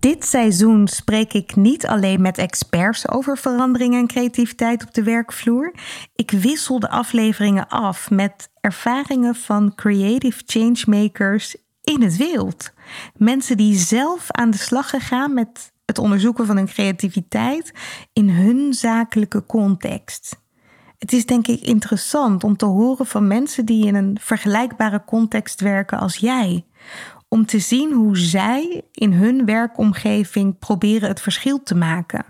Dit seizoen spreek ik niet alleen met experts over verandering en creativiteit op de werkvloer. Ik wissel de afleveringen af met ervaringen van creative changemakers in het wild. Mensen die zelf aan de slag gegaan met het onderzoeken van hun creativiteit in hun zakelijke context. Het is denk ik interessant om te horen van mensen die in een vergelijkbare context werken als jij. Om te zien hoe zij in hun werkomgeving proberen het verschil te maken.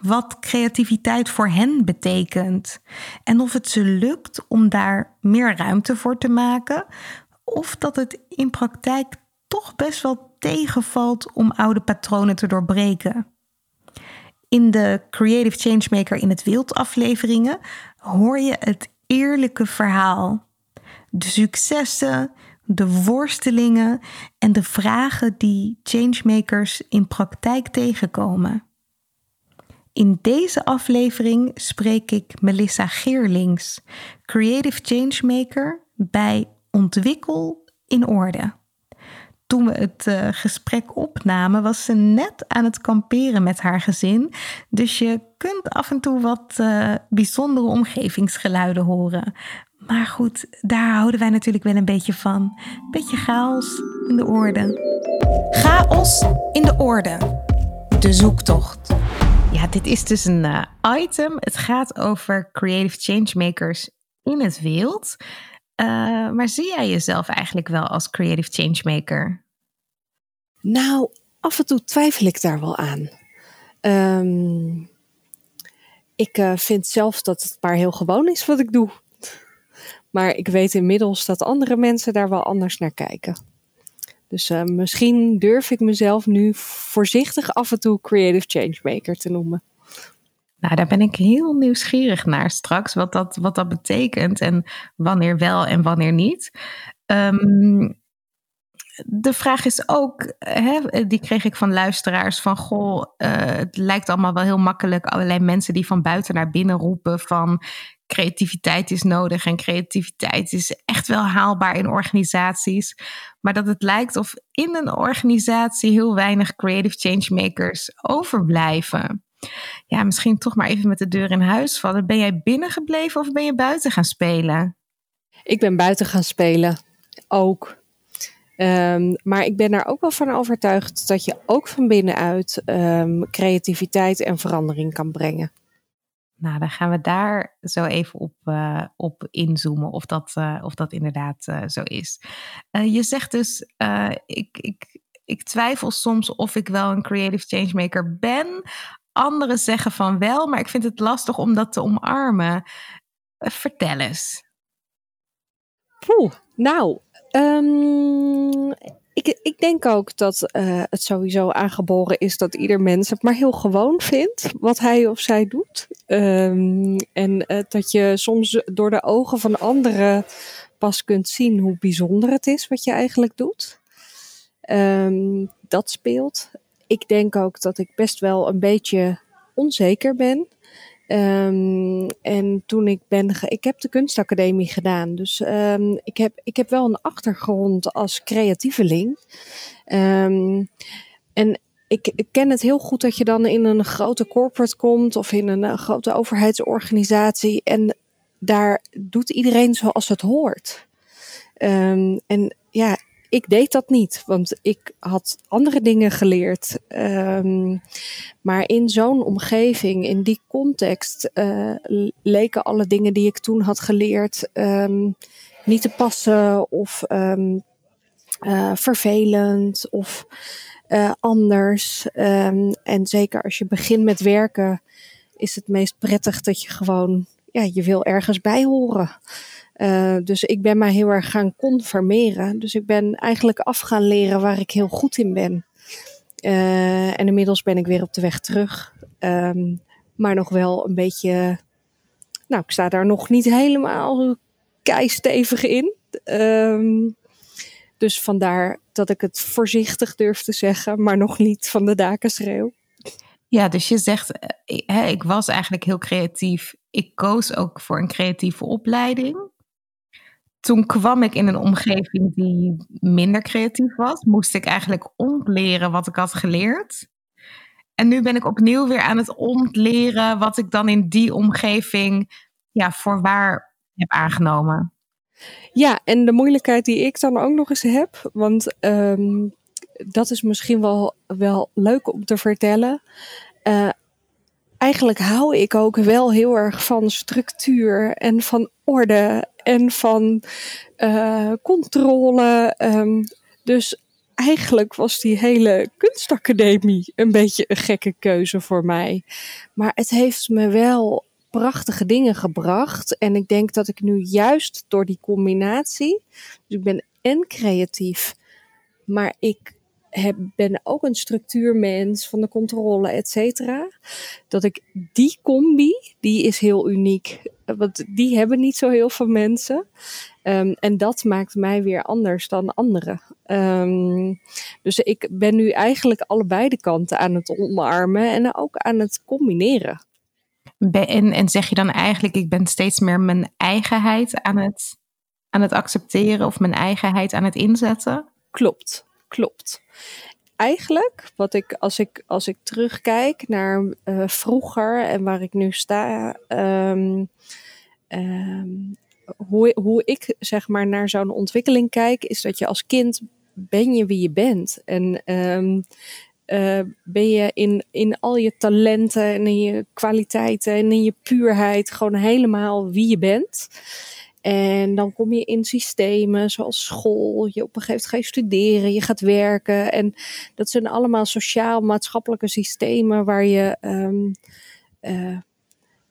Wat creativiteit voor hen betekent. En of het ze lukt om daar meer ruimte voor te maken. Of dat het in praktijk toch best wel tegenvalt om oude patronen te doorbreken. In de Creative Changemaker in het wild afleveringen hoor je het eerlijke verhaal. De successen, de worstelingen en de vragen die changemakers in praktijk tegenkomen. In deze aflevering spreek ik Melissa Geerlings, Creative Changemaker bij Ontwikkel in Orde toen we het uh, gesprek opnamen, was ze net aan het kamperen met haar gezin. Dus je kunt af en toe wat uh, bijzondere omgevingsgeluiden horen. Maar goed, daar houden wij natuurlijk wel een beetje van. Beetje chaos in de orde. Chaos in de orde. De zoektocht. Ja, dit is dus een uh, item. Het gaat over creative changemakers in het wild. Uh, maar zie jij jezelf eigenlijk wel als creative changemaker? Nou, af en toe twijfel ik daar wel aan. Um, ik uh, vind zelf dat het maar heel gewoon is wat ik doe. Maar ik weet inmiddels dat andere mensen daar wel anders naar kijken. Dus uh, misschien durf ik mezelf nu voorzichtig af en toe creative changemaker te noemen. Nou, daar ben ik heel nieuwsgierig naar straks, wat dat, wat dat betekent en wanneer wel en wanneer niet. Um, de vraag is ook, hè, die kreeg ik van luisteraars, van goh, uh, het lijkt allemaal wel heel makkelijk. Allerlei mensen die van buiten naar binnen roepen van creativiteit is nodig en creativiteit is echt wel haalbaar in organisaties. Maar dat het lijkt of in een organisatie heel weinig creative changemakers overblijven. Ja, misschien toch maar even met de deur in huis vallen. Ben jij binnengebleven of ben je buiten gaan spelen? Ik ben buiten gaan spelen. Ook. Um, maar ik ben daar ook wel van overtuigd dat je ook van binnenuit um, creativiteit en verandering kan brengen. Nou, dan gaan we daar zo even op, uh, op inzoomen of dat, uh, of dat inderdaad uh, zo is. je zegt dus, ik, ik, ik twijfel soms of ik wel een creative changemaker ben. Anderen zeggen van wel, maar ik vind het lastig om dat te omarmen. vertel eens. Nou, Um, ik, ik denk ook dat uh, het sowieso aangeboren is dat ieder mens het maar heel gewoon vindt wat hij of zij doet. Um, en uh, dat je soms door de ogen van anderen pas kunt zien hoe bijzonder het is wat je eigenlijk doet. Um, dat speelt. Ik denk ook dat ik best wel een beetje onzeker ben. Um, en toen ik ben, ik heb de kunstacademie gedaan, dus um, ik, heb, ik heb wel een achtergrond als creatieveling. Um, en ik, ik, ken het heel goed dat je dan in een grote corporate komt of in een, een grote overheidsorganisatie en daar doet iedereen zoals het hoort. en ja, ik deed dat niet, want ik had andere dingen geleerd. Um, maar in zo'n omgeving, in die context, uh, leken alle dingen die ik toen had geleerd um, niet te passen of um, uh, vervelend of uh, anders. en zeker als je begint met werken, is het meest prettig dat je gewoon, ja, je wil ergens bij horen. Uh, dus ik ben mij heel erg gaan conformeren. Dus ik ben eigenlijk af gaan leren waar ik heel goed in ben. Uh, en inmiddels ben ik weer op de weg terug. Um, maar nog wel een beetje. Nou, ik sta daar nog niet helemaal keistevig in. Um, dus vandaar dat ik het voorzichtig durf te zeggen, maar nog niet van de daken schreeuw. Ja, dus je zegt, eh, ik was eigenlijk heel creatief. Ik koos ook voor een creatieve opleiding toen kwam ik in een omgeving die minder creatief was. Moest ik eigenlijk ontleren wat ik had geleerd. En nu ben ik opnieuw weer aan het ontleren wat ik dan in die omgeving ja, voor waar heb aangenomen. Ja, en de moeilijkheid die ik dan ook nog eens heb, want um, dat is misschien wel, wel leuk om te vertellen. Uh, eigenlijk hou ik ook wel heel erg van structuur en van orde en van uh, controle. Um, dus eigenlijk was die hele kunstacademie een beetje een gekke keuze voor mij. Maar het heeft me wel prachtige dingen gebracht. En ik denk dat ik nu juist door die combinatie, dus ik ben en creatief, maar ik heb, ben ook een structuurmens van de controle, et cetera. Dat ik die combi, die is heel uniek. Want die hebben niet zo heel veel mensen. Um, en dat maakt mij weer anders dan anderen. Um, dus ik ben nu eigenlijk allebei de kanten aan het omarmen en ook aan het combineren. En, en zeg je dan eigenlijk, ik ben steeds meer mijn eigenheid aan het, aan het accepteren of mijn eigenheid aan het inzetten? Klopt, klopt. Eigenlijk, wat ik als ik, als ik terugkijk naar uh, vroeger en waar ik nu sta, um, um, hoe, hoe ik zeg maar naar zo'n ontwikkeling kijk, is dat je als kind ben je wie je bent. En um, uh, ben je in, in al je talenten en in je kwaliteiten en in je puurheid gewoon helemaal wie je bent. En dan kom je in systemen zoals school. Je op een gegeven moment ga je studeren, je gaat werken. En dat zijn allemaal sociaal-maatschappelijke systemen waar je. Um, uh,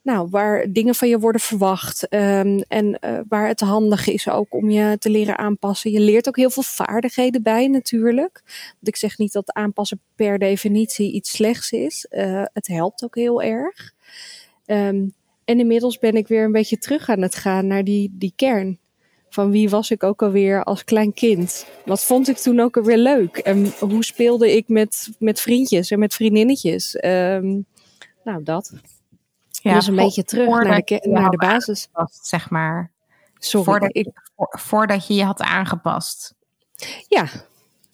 nou, waar dingen van je worden verwacht. Um, en uh, waar het handig is ook om je te leren aanpassen. Je leert ook heel veel vaardigheden bij natuurlijk. Want ik zeg niet dat aanpassen per definitie iets slechts is. Uh, het helpt ook heel erg. Um, en inmiddels ben ik weer een beetje terug aan het gaan naar die, die kern. Van wie was ik ook alweer als klein kind? Wat vond ik toen ook alweer leuk? En hoe speelde ik met, met vriendjes en met vriendinnetjes? Um, nou, dat. Ja, dus een beetje terug naar de, naar de basis. zeg maar. Sorry, voordat, ik, voordat je je had aangepast. Ja,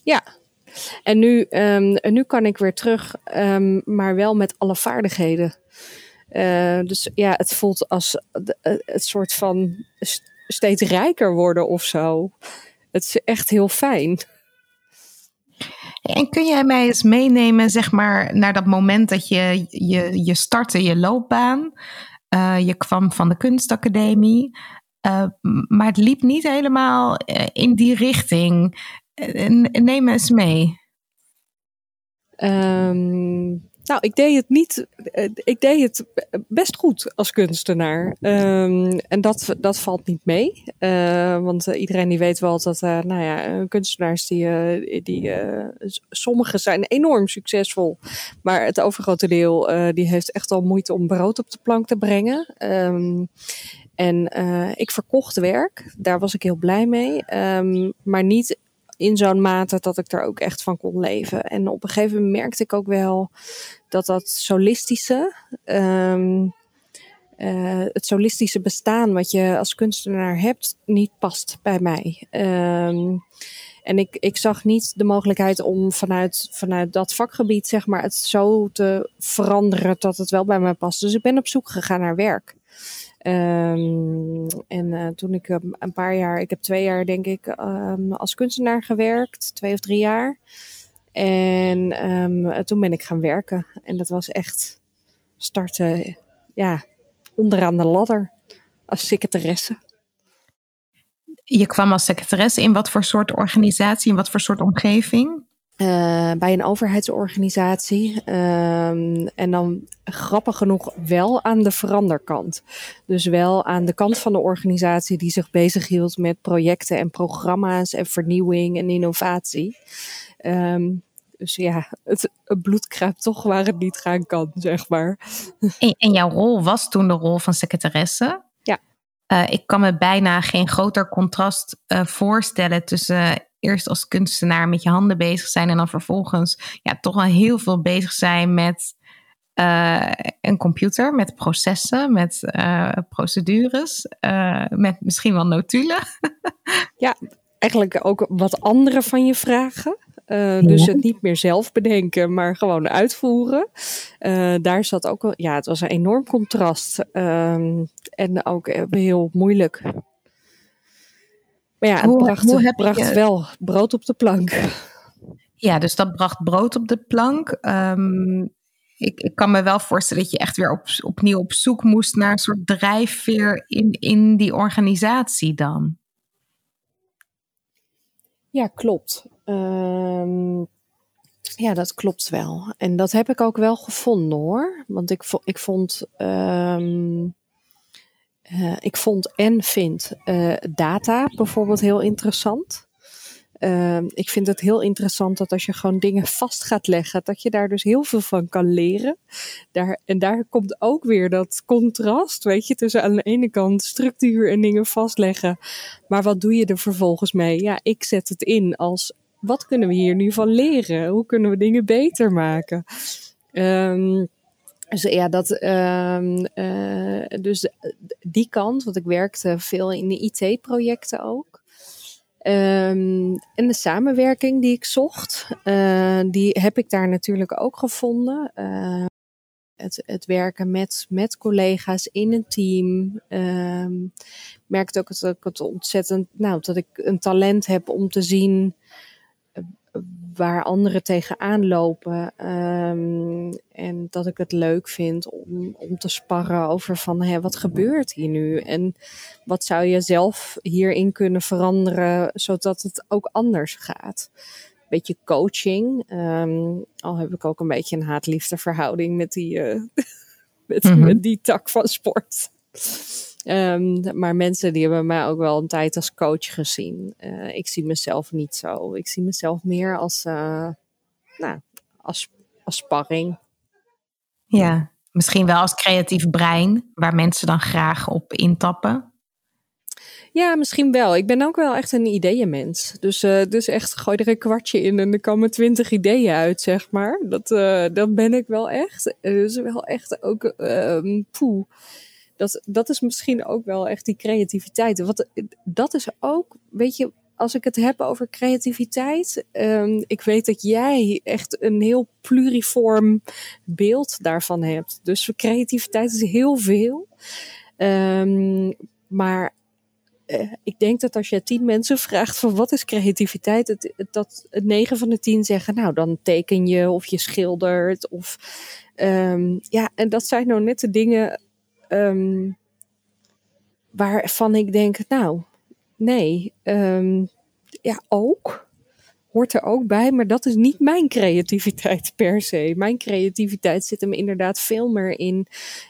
ja. En nu, um, nu kan ik weer terug, um, maar wel met alle vaardigheden. Uh, dus ja, het voelt als eh, het soort van steeds rijker worden of zo. Het is echt heel fijn. En kun jij mij eens meenemen, zeg maar, naar dat moment dat je, je, je startte je loopbaan? Uh, je kwam van de kunstacademie, uh, maar het liep niet helemaal in die richting. Neem me eens mee. Um, nou, ik deed het niet. Eh, ik deed het best goed als kunstenaar. Um, en dat, dat valt niet mee. Uh, want uh, iedereen die weet wel dat, nou ja, kunstenaars die, die sommige zijn enorm succesvol. Maar het overgrote deel die heeft echt al moeite om brood op de plank te brengen. Um, en ik verkocht werk. Daar was ik heel blij mee. Um, maar niet in zo'n mate dat ik er ook echt van kon leven. En op een gegeven moment merkte ik ook wel dat dat solistische, um, uh, het solistische bestaan wat je als kunstenaar hebt, niet past bij mij. Um, en ik, ik zag niet de mogelijkheid om vanuit, vanuit dat vakgebied, zeg maar, het zo te veranderen dat het wel bij mij past. Dus ik ben op zoek gegaan naar werk. Um, en uh, toen ik um, een paar jaar, ik heb twee jaar denk ik um, als kunstenaar gewerkt, twee of drie jaar. En toen ben ik gaan werken. En dat was echt starten, ja, onderaan de ladder als secretaresse. Je kwam als secretaresse in wat voor soort organisatie, in wat voor soort omgeving? Uh, bij een overheidsorganisatie. Um, en dan grappig genoeg wel aan de veranderkant. Dus wel aan de kant van de organisatie die zich bezighield met projecten en programma's en vernieuwing en innovatie. Um, dus ja, het, het bloed kruipt toch waar het niet gaan kan, zeg maar. En, en jouw rol was toen de rol van secretaresse? Uh, ik kan me bijna geen groter contrast uh, voorstellen tussen eerst als kunstenaar met je handen bezig zijn en dan vervolgens ja, toch wel heel veel bezig zijn met uh, een computer, met processen, met procedures, met misschien wel notulen. ja, eigenlijk ook wat anderen van je vragen. Uh, dus het niet meer zelf bedenken, maar gewoon uitvoeren. Uh, daar zat ook, ja, het was een enorm contrast. Uh, en ook heel moeilijk. Maar ja, het bracht, hoe bracht wel brood op de plank. Ja, dus dat bracht brood op de plank. Um, ik, ik, kan me wel voorstellen dat je echt weer op, opnieuw op zoek moest naar een soort drijfveer in, in die organisatie dan. Ja, klopt. Um, ja, dat klopt wel. En dat heb ik ook wel gevonden hoor. Want ik, ik vond. Um, uh, ik vond en vind uh, data bijvoorbeeld heel interessant. Uh, ik vind het heel interessant dat als je gewoon dingen vast gaat leggen, dat je daar dus heel veel van kan leren. Daar, en daar komt ook weer dat contrast, weet je, tussen aan de ene kant structuur en dingen vastleggen. Maar wat doe je er vervolgens mee? Ja, ik zet het in als wat kunnen we hier nu van leren? Hoe kunnen we dingen beter maken? Um, dus ja, dat, um, uh, dus die kant, want ik werkte veel in de IT-projecten ook. Um, en de samenwerking die ik zocht, uh, die heb ik daar natuurlijk ook gevonden. Uh, het, het, werken met, met collega's in een team. Um, merkte ook dat ik het ontzettend, nou, dat ik een talent heb om te zien waar anderen tegenaan lopen. Um, en dat ik het leuk vind om, om te sparren over van hé, wat gebeurt hier nu? En wat zou je zelf hierin kunnen veranderen zodat het ook anders gaat? Beetje coaching. Um, al heb ik ook een beetje een haat-liefde verhouding met die, uh, met, mm -hmm. met die tak van sport. Um, maar mensen die hebben mij ook wel een tijd als coach gezien. Uh, ik zie mezelf niet zo. Ik zie mezelf meer als, uh, nou, als, als sparring. Ja, misschien wel als creatief brein, waar mensen dan graag op intappen. Ja, misschien wel. Ik ben ook wel echt een ideeënmens. Dus, uh, dus echt gooi er een kwartje in en er komen twintig ideeën uit, zeg maar. Dat, dat ben ik wel echt. Dus wel echt ook, um, poeh dat, dat is misschien ook wel echt die creativiteit. Wat, dat is ook, weet je, als ik het heb over creativiteit, um, ik weet dat jij echt een heel pluriform beeld daarvan hebt. Dus creativiteit is heel veel. Um, maar uh, ik denk dat als je tien mensen vraagt van wat is creativiteit, het, dat negen van de tien zeggen, nou dan teken je of je schildert of um, ja, en dat zijn nou net de dingen um, waarvan ik denk, nou, nee, um, ja, ook. Hoort er ook bij, maar dat is niet mijn creativiteit per se. Mijn creativiteit zit hem inderdaad veel meer in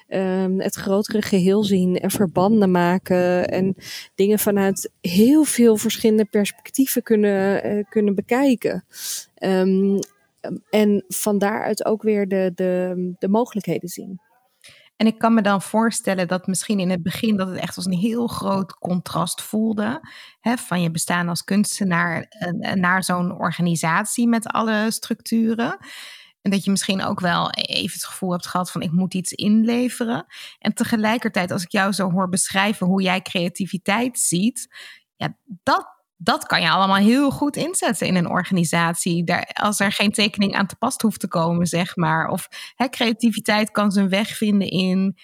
um, het grotere geheel zien en verbanden maken. En dingen vanuit heel veel verschillende perspectieven kunnen, uh, kunnen bekijken. En van daaruit ook weer de, de, de mogelijkheden zien. En ik kan me dan voorstellen dat misschien in het begin dat het echt als een heel groot contrast voelde. Hè, van je bestaan als kunstenaar eh, naar zo'n organisatie met alle structuren. En dat je misschien ook wel even het gevoel hebt gehad van ik moet iets inleveren. En tegelijkertijd, als ik jou zo hoor beschrijven hoe jij creativiteit ziet, ja, dat, dat kan je allemaal heel goed inzetten in een organisatie. Daar, als er geen tekening aan te pas hoeft te komen, zeg maar. Of hè, creativiteit kan zijn weg vinden in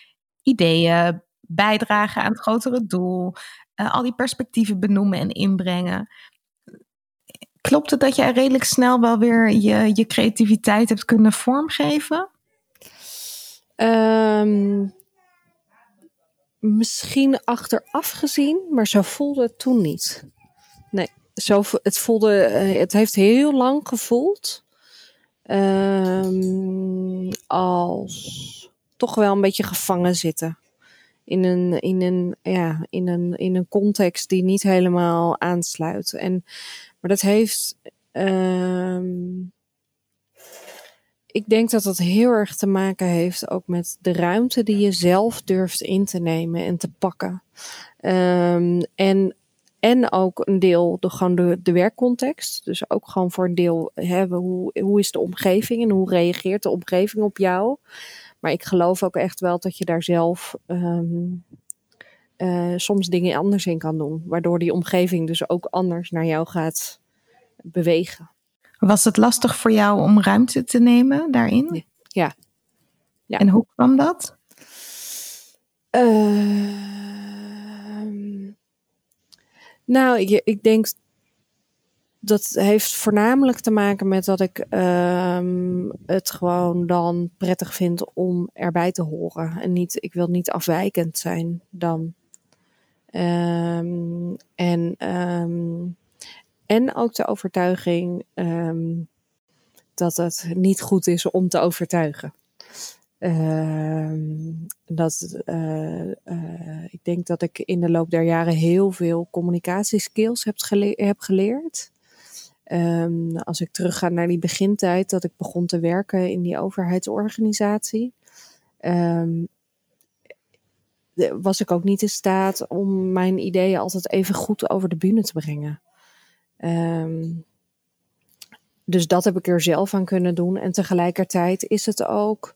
ideeën, bijdragen aan het grotere doel, uh, al die perspectieven benoemen en inbrengen. Klopt het dat jij redelijk snel wel weer je, je creativiteit hebt kunnen vormgeven? Um, misschien achteraf gezien, maar zo voelde het toen niet. Nee, zo, het, voelde, eh, het heeft heel lang gevoeld um, als toch wel een beetje gevangen zitten. In een, in, een, ja, in, een, in een context die niet helemaal aansluit. En maar dat heeft. Um, ik denk dat dat heel erg te maken heeft ook met de ruimte die je zelf durft in te nemen en te pakken. Um, en, en ook een deel de, gewoon de, de werkcontext. Dus ook gewoon voor een deel hebben hoe, hoe is de omgeving en hoe reageert de omgeving op jou. Maar ik geloof ook echt wel dat je daar zelf um, uh, soms dingen anders in kan doen. Waardoor die omgeving dus ook anders naar jou gaat bewegen. Was het lastig voor jou om ruimte te nemen daarin? Ja. ja. En hoe kwam dat? Uh, nou, ik, ik denk dat heeft voornamelijk te maken met dat ik um, het gewoon dan prettig vind om erbij te horen. En niet, ik wil niet afwijkend zijn dan. Um, en, um, en ook de overtuiging dat het niet goed is om te overtuigen. Dat, uh, uh, ik denk dat ik in de loop der jaren heel veel communicatieskills heb, heb geleerd. Um, als ik terugga naar die begintijd dat ik begon te werken in die overheidsorganisatie, um, was ik ook niet in staat om mijn ideeën altijd even goed over de bühne te brengen. Dus dat heb ik er zelf aan kunnen doen. En tegelijkertijd is het ook,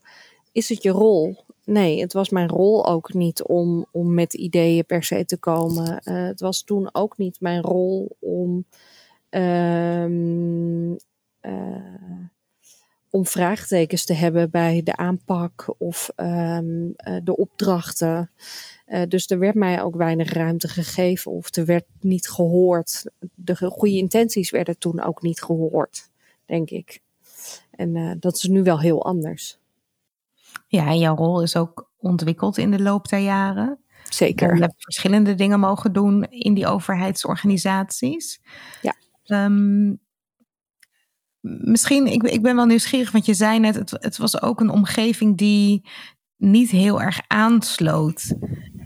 is het je rol? Nee, het was mijn rol ook niet om, om met ideeën per se te komen. Uh, het was toen ook niet mijn rol om um, uh, om vraagtekens te hebben bij de aanpak of um, uh, de opdrachten. Dus er werd mij ook weinig ruimte gegeven of er werd niet gehoord. De goede intenties werden toen ook niet gehoord, denk ik. En dat is nu wel heel anders. Ja, en jouw rol is ook ontwikkeld in de loop der jaren. Zeker. Je hebt verschillende dingen mogen doen in die overheidsorganisaties. Ja. Um, misschien, ik, ik ben wel nieuwsgierig, want je zei net, het, het was ook een omgeving die niet heel erg aansloot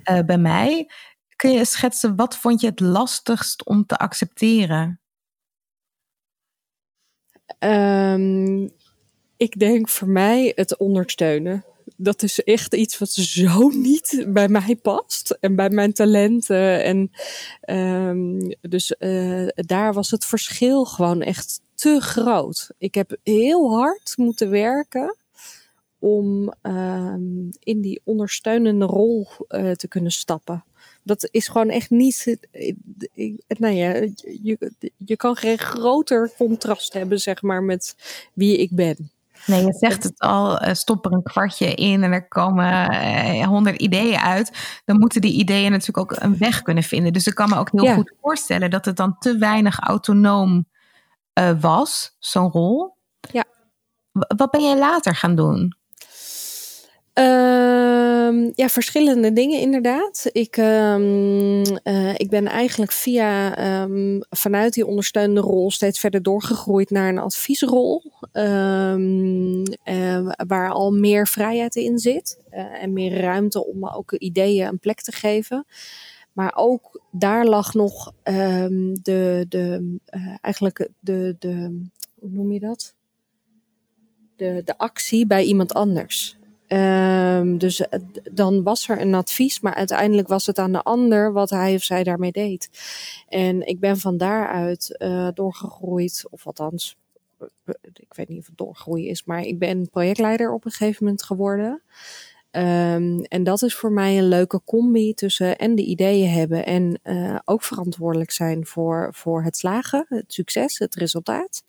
uh, bij mij. Kun je schetsen, wat vond je het lastigst om te accepteren? Um, ik denk voor mij het ondersteunen dat is echt iets wat zo niet bij mij past en bij mijn talenten. En um, dus uh, daar was het verschil gewoon echt te groot. Ik heb heel hard moeten werken om um, in die ondersteunende rol uh, te kunnen stappen. Dat is gewoon echt niet. Nou ja, je, je kan geen groter contrast hebben, zeg maar, met wie ik ben. Nee, je zegt het al, eh, stop er een kwartje in en er komen eh, honderd ideeën uit. Dan moeten die ideeën natuurlijk ook een weg kunnen vinden. Dus ik kan me ook heel goed voorstellen dat het dan te weinig autonoom uh, was, zo'n rol. Ja. Wat ben jij later gaan doen? Um, ja, verschillende dingen inderdaad. Ik, um, uh, ik ben eigenlijk via um, vanuit die ondersteunende rol steeds verder doorgegroeid naar een adviesrol. Uh, waar al meer vrijheid in zit. Uh, en meer ruimte om ook ideeën een plek te geven. Maar ook daar lag nog de, de, eigenlijk de, de, hoe noem je dat? De, de actie bij iemand anders. Ehm, dus dan was er een advies, maar uiteindelijk was het aan de ander wat hij of zij daarmee deed. En ik ben van daaruit uh, doorgegroeid, of althans, ik weet niet of het doorgroeien is, maar ik ben projectleider op een gegeven moment geworden. Um, en dat is voor mij een leuke combi tussen en de ideeën hebben en ook verantwoordelijk zijn voor, voor het slagen, het succes, het resultaat.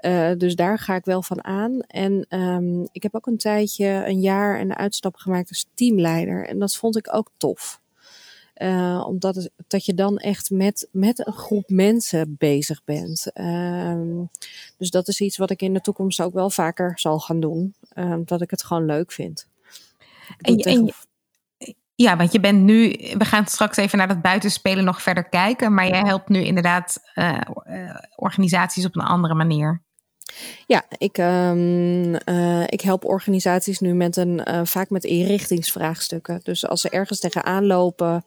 Uh, dus daar ga ik wel van aan. En um, ik heb ook een tijdje, een jaar, een uitstap gemaakt als teamleider. En dat vond ik ook tof. Uh, omdat het, dat je dan echt met, met een groep mensen bezig bent. Um, dus dat is iets wat ik in de toekomst ook wel vaker zal gaan doen. omdat ik het gewoon leuk vind. En, en, ja, want je bent nu, we gaan straks even naar dat buitenspelen nog verder kijken, maar jij helpt nu inderdaad uh, organisaties op een andere manier. Ja, ik, um, uh, ik help organisaties nu met een, uh, vaak met inrichtingsvraagstukken. Dus als ze ergens tegenaan lopen,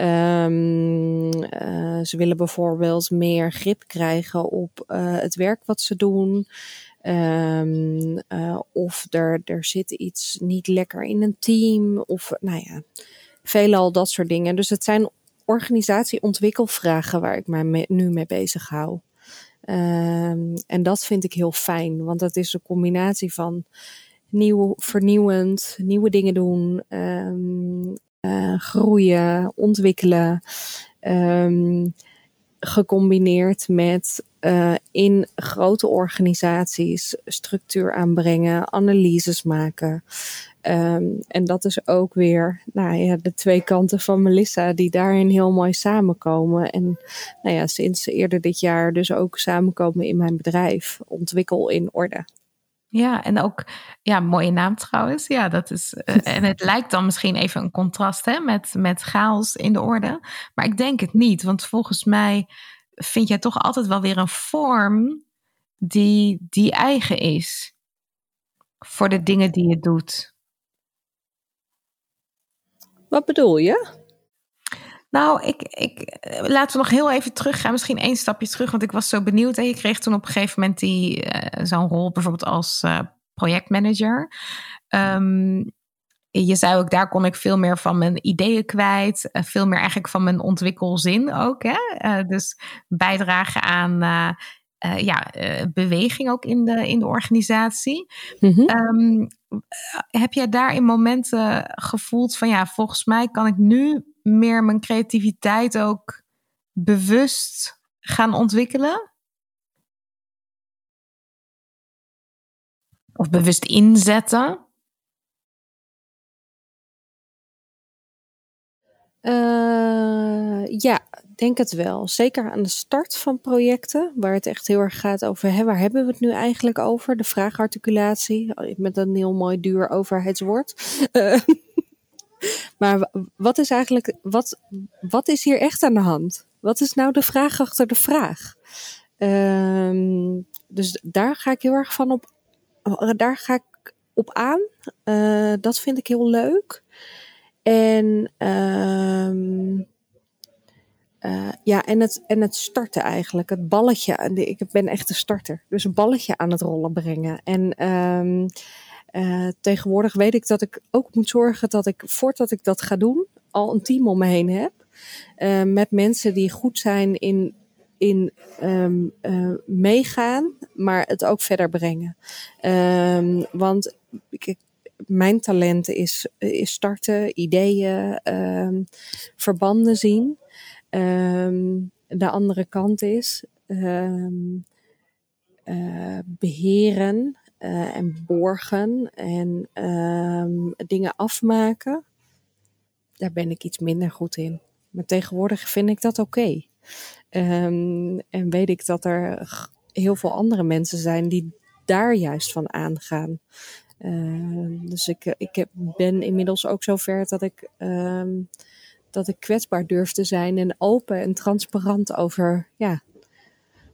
um, uh, ze willen bijvoorbeeld meer grip krijgen op het werk wat ze doen. Um, of er, er zit iets niet lekker in een team. Of nou ja, veelal dat soort dingen. Dus het zijn organisatieontwikkelvragen waar ik mij nu mee bezig hou. Um, en dat vind ik heel fijn, want dat is een combinatie van nieuw, vernieuwend, nieuwe dingen doen, um, uh, groeien, ontwikkelen. Um, gecombineerd met uh, in grote organisaties structuur aanbrengen, analyses maken. Um, en dat is ook weer nou ja, de twee kanten van Melissa die daarin heel mooi samenkomen. En nou ja, sinds eerder dit jaar dus ook samenkomen in mijn bedrijf. Ontwikkel in orde. Ja, en ook, ja, mooie naam trouwens. Ja, dat is, uh, en het lijkt dan misschien even een contrast hè, met, met chaos in de orde. Maar ik denk het niet, want volgens mij vind jij toch altijd wel weer een vorm die, die eigen is voor de dingen die je doet. Wat bedoel je? Nou, ik, ik, laten we nog heel even teruggaan. Misschien één stapje terug, want ik was zo benieuwd. En je kreeg toen op een gegeven moment die, uh, zo'n rol bijvoorbeeld als uh, projectmanager. Um, je zei ook, daar kon ik veel meer van mijn ideeën kwijt. Uh, veel meer eigenlijk van mijn ontwikkelzin ook. Hè? dus bijdragen aan ja, beweging ook in de, in de organisatie. Mm -hmm. um, heb jij daar in momenten gevoeld van ja, volgens mij kan ik nu meer mijn creativiteit ook bewust gaan ontwikkelen? Of bewust inzetten? Uh, ja, denk het wel. Zeker aan de start van projecten, waar het echt heel erg gaat over hè, waar hebben we het nu eigenlijk over? De vraagarticulatie, met een heel mooi duur overheidswoord. Uh, maar wat is eigenlijk, wat, wat is hier echt aan de hand? Wat is nou de vraag achter de vraag? Um, dus daar ga ik heel erg van op, daar ga ik op aan. Dat vind ik heel leuk. En, um, uh, ja, en, het, en het starten eigenlijk. Het balletje. Ik ben echt een starter. Dus een balletje aan het rollen brengen. En um, uh, tegenwoordig weet ik dat ik ook moet zorgen dat ik, voordat ik dat ga doen, al een team om me heen heb. Uh, met mensen die goed zijn in, in uh, meegaan, maar het ook verder brengen. Want ik, mijn talent is, is starten, ideeën, um, verbanden zien. Um, de andere kant is um, uh, beheren uh, en borgen en dingen afmaken. Daar ben ik iets minder goed in. Maar tegenwoordig vind ik dat oké. En weet ik dat er heel veel andere mensen zijn die daar juist van aangaan. Uh, dus ik, ik ben inmiddels ook zover dat ik, um, dat ik kwetsbaar durf te zijn en open en transparant over ja,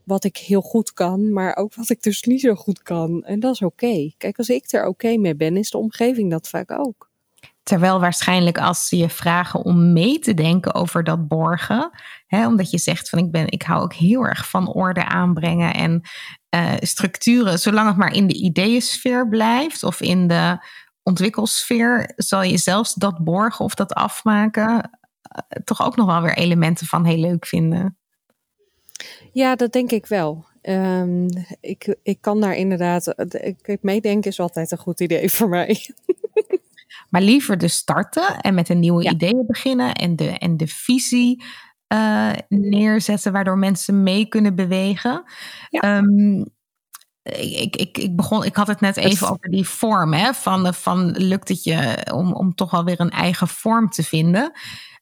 wat ik heel goed kan, maar ook wat ik dus niet zo goed kan. En dat is oké. Kijk, als ik er oké mee ben, is de omgeving dat vaak ook. Terwijl waarschijnlijk als ze je vragen om mee te denken over dat borgen, hè, omdat je zegt van ik ben, ik hou ook heel erg van orde aanbrengen en uh, structuren, zolang het maar in de ideeënsfeer blijft of in de ontwikkelsfeer zal je zelfs dat borgen of dat afmaken toch ook nog wel weer elementen van heel leuk vinden. Ja, dat denk ik wel. Um, ik, ik kan daar inderdaad. Ik, meedenken is altijd een goed idee voor mij. maar liever dus starten en met een nieuwe ideeën beginnen en de, en de visie uh, neerzetten, waardoor mensen mee kunnen bewegen. Ja. Um, ik, ik, ik, begon, ik had het net even over die vorm. Hè, van, van lukt het je om, om toch wel weer een eigen vorm te vinden?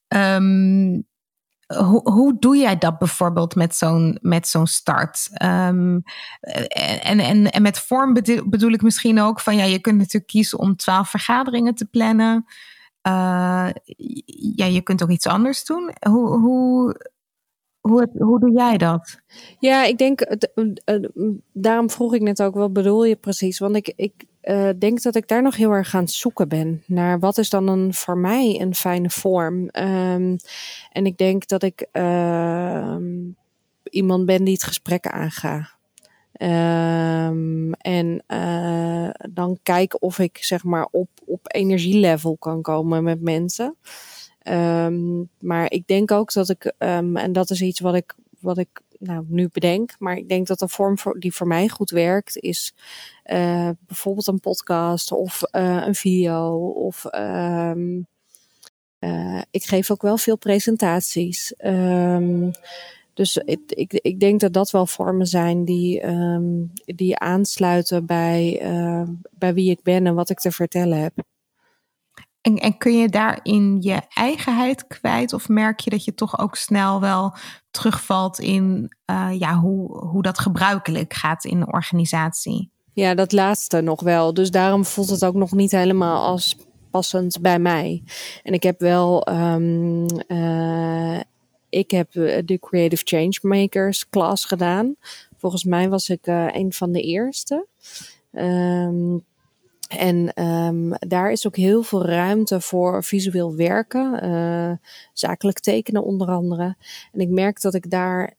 Um, hoe, hoe doe jij dat bijvoorbeeld met zo'n, met zo'n start? Um, en, en, en met vorm bedoel, ik misschien ook van ja, je kunt natuurlijk kiezen om twaalf vergaderingen te plannen. Uh, ja, je kunt ook iets anders doen. Hoe, hoe, hoe, hoe doe jij dat? Ja, ik denk, daarom vroeg ik net ook, wat bedoel je precies? Want ik, ik denk dat ik daar nog heel erg aan zoeken ben naar wat is dan een, voor mij een fijne vorm. Um, en ik denk dat ik uh, iemand ben die het gesprek aangaat. Um, en uh, dan kijken of ik zeg maar op, op energielevel kan komen met mensen. Um, maar ik denk ook dat ik, um, en dat is iets wat ik, wat ik nou, nu bedenk, maar ik denk dat een vorm voor, die voor mij goed werkt, is uh, bijvoorbeeld een podcast of uh, een video. Of ik geef ook wel veel presentaties. Dus ik, ik, ik denk dat dat wel vormen zijn die, um, die aansluiten bij, bij wie ik ben en wat ik te vertellen heb. En, en kun je daarin je eigenheid kwijt? Of merk je dat je toch ook snel wel terugvalt in uh, ja, hoe, hoe dat gebruikelijk gaat in de organisatie? Ja, dat laatste nog wel. Dus daarom voelt het ook nog niet helemaal als passend bij mij. En ik heb wel. Um, uh, ik heb de Creative Changemakers klas gedaan. Volgens mij was ik uh, een van de eerste. Um, en um, daar is ook heel veel ruimte voor visueel werken, uh, zakelijk tekenen onder andere. En ik merk dat ik daar,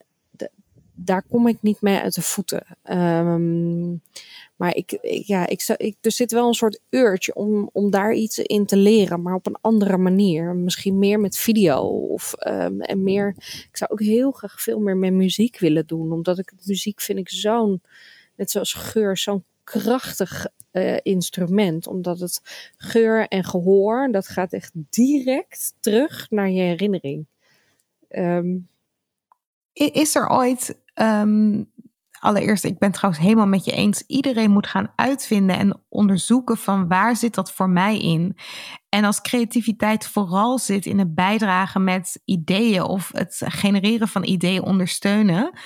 daar kom ik niet mee uit de voeten. Um, maar ik, ja, ik, ik, er zit wel een soort urge om, om daar iets in te leren, maar op een andere manier. Misschien meer met video of um, en meer. Ik zou ook heel graag veel meer met muziek willen doen, omdat ik muziek vind ik zo'n, net zoals geur, zo'n krachtig uh, instrument. Omdat het geur en gehoor, dat gaat echt direct terug naar je herinnering. Um, is er ooit um, allereerst, ik ben het trouwens helemaal met je eens. Iedereen moet gaan uitvinden en onderzoeken van waar zit dat voor mij in. En als creativiteit vooral zit in het bijdragen met ideeën of het genereren van ideeën ondersteunen.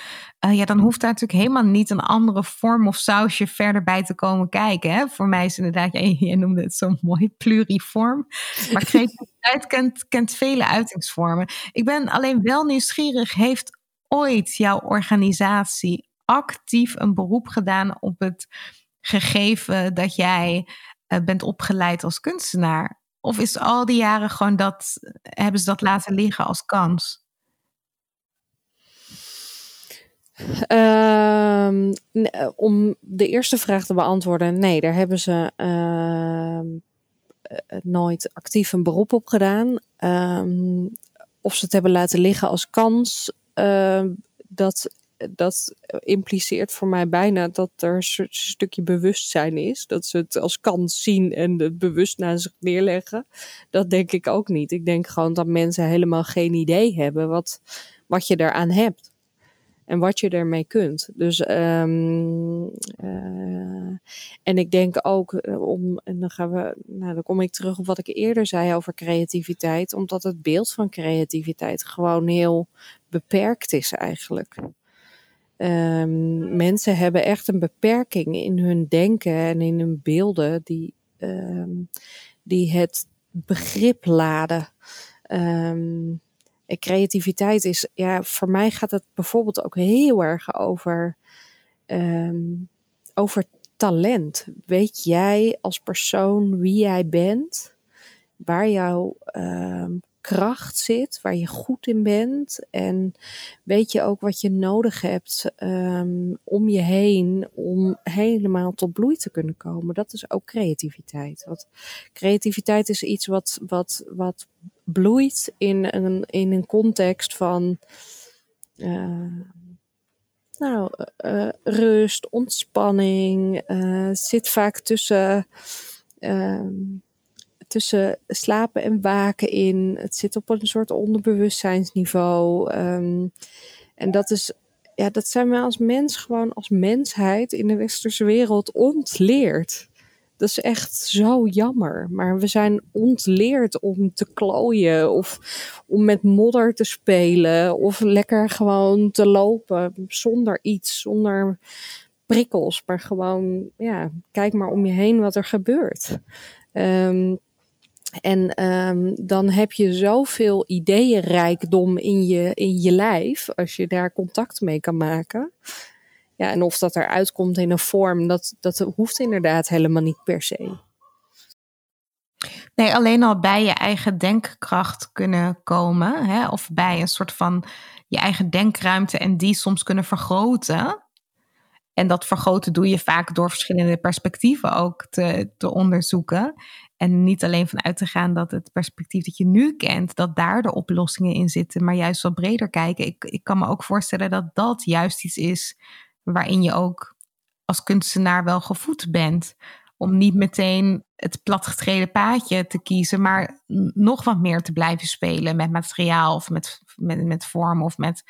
Uh, ja, dan hoeft daar natuurlijk helemaal niet een andere vorm of sausje verder bij te komen kijken. Hè? Voor mij is inderdaad, jij, jij noemde het zo mooi, pluriform. Maar creativiteit kent, kent vele uitingsvormen. Ik ben alleen wel nieuwsgierig, heeft ooit jouw organisatie actief een beroep gedaan op het gegeven dat jij uh, bent opgeleid als kunstenaar? Of is al die jaren gewoon dat, hebben ze dat laten liggen als kans? Um, om de eerste vraag te beantwoorden, nee, daar hebben ze uh, nooit actief een beroep op gedaan. Um, of ze het hebben laten liggen als kans, dat dat impliceert voor mij bijna dat er een stukje bewustzijn is. Dat ze het als kans zien en het bewust naar zich neerleggen. Dat denk ik ook niet. Ik denk gewoon dat mensen helemaal geen idee hebben wat, wat je eraan hebt. En wat je ermee kunt. Dus, um, uh, en ik denk ook eh, om, en dan gaan we, nou, dan kom ik terug op wat ik eerder zei over creativiteit, omdat het beeld van creativiteit gewoon heel beperkt is eigenlijk. Um, mensen hebben echt een beperking in hun denken en in hun beelden die, um, die het begrip laden. Um, creativiteit is, ja, voor mij gaat het bijvoorbeeld ook heel erg over, over talent. Weet jij als persoon wie jij bent, waar jouw kracht zit, waar je goed in bent. En weet je ook wat je nodig hebt um, om je heen om helemaal tot bloei te kunnen komen. Dat is ook creativiteit. Want creativiteit is iets wat, wat, wat bloeit in een, in een context van. Uh, nou, uh, rust, ontspanning. Uh, zit vaak tussen. Tussen slapen en waken in. Het zit op een soort onderbewustzijnsniveau. Um, en dat is, ja, dat zijn we als mens gewoon als mensheid in de westerse wereld ontleerd. Dat is echt zo jammer. Maar we zijn ontleerd om te klooien of om met modder te spelen of lekker gewoon te lopen zonder iets, zonder prikkels. Maar gewoon, ja, kijk maar om je heen wat er gebeurt. Um, en um, dan heb je zoveel ideeënrijkdom in je, in je lijf, als je daar contact mee kan maken. Ja, en of dat eruit komt in een vorm, dat, dat hoeft inderdaad helemaal niet per se. Nee, alleen al bij je eigen denkkracht kunnen komen, hè, of bij een soort van je eigen denkruimte en die soms kunnen vergroten. En dat vergroten doe je vaak door verschillende perspectieven ook te, te onderzoeken. En niet alleen vanuit te gaan dat het perspectief dat je nu kent, dat daar de oplossingen in zitten, maar juist wat breder kijken. Ik, ik kan me ook voorstellen dat dat juist iets is waarin je ook als kunstenaar wel gevoed bent. Om niet meteen het platgetreden paadje te kiezen, maar nog wat meer te blijven spelen met materiaal of met, met, met vorm of met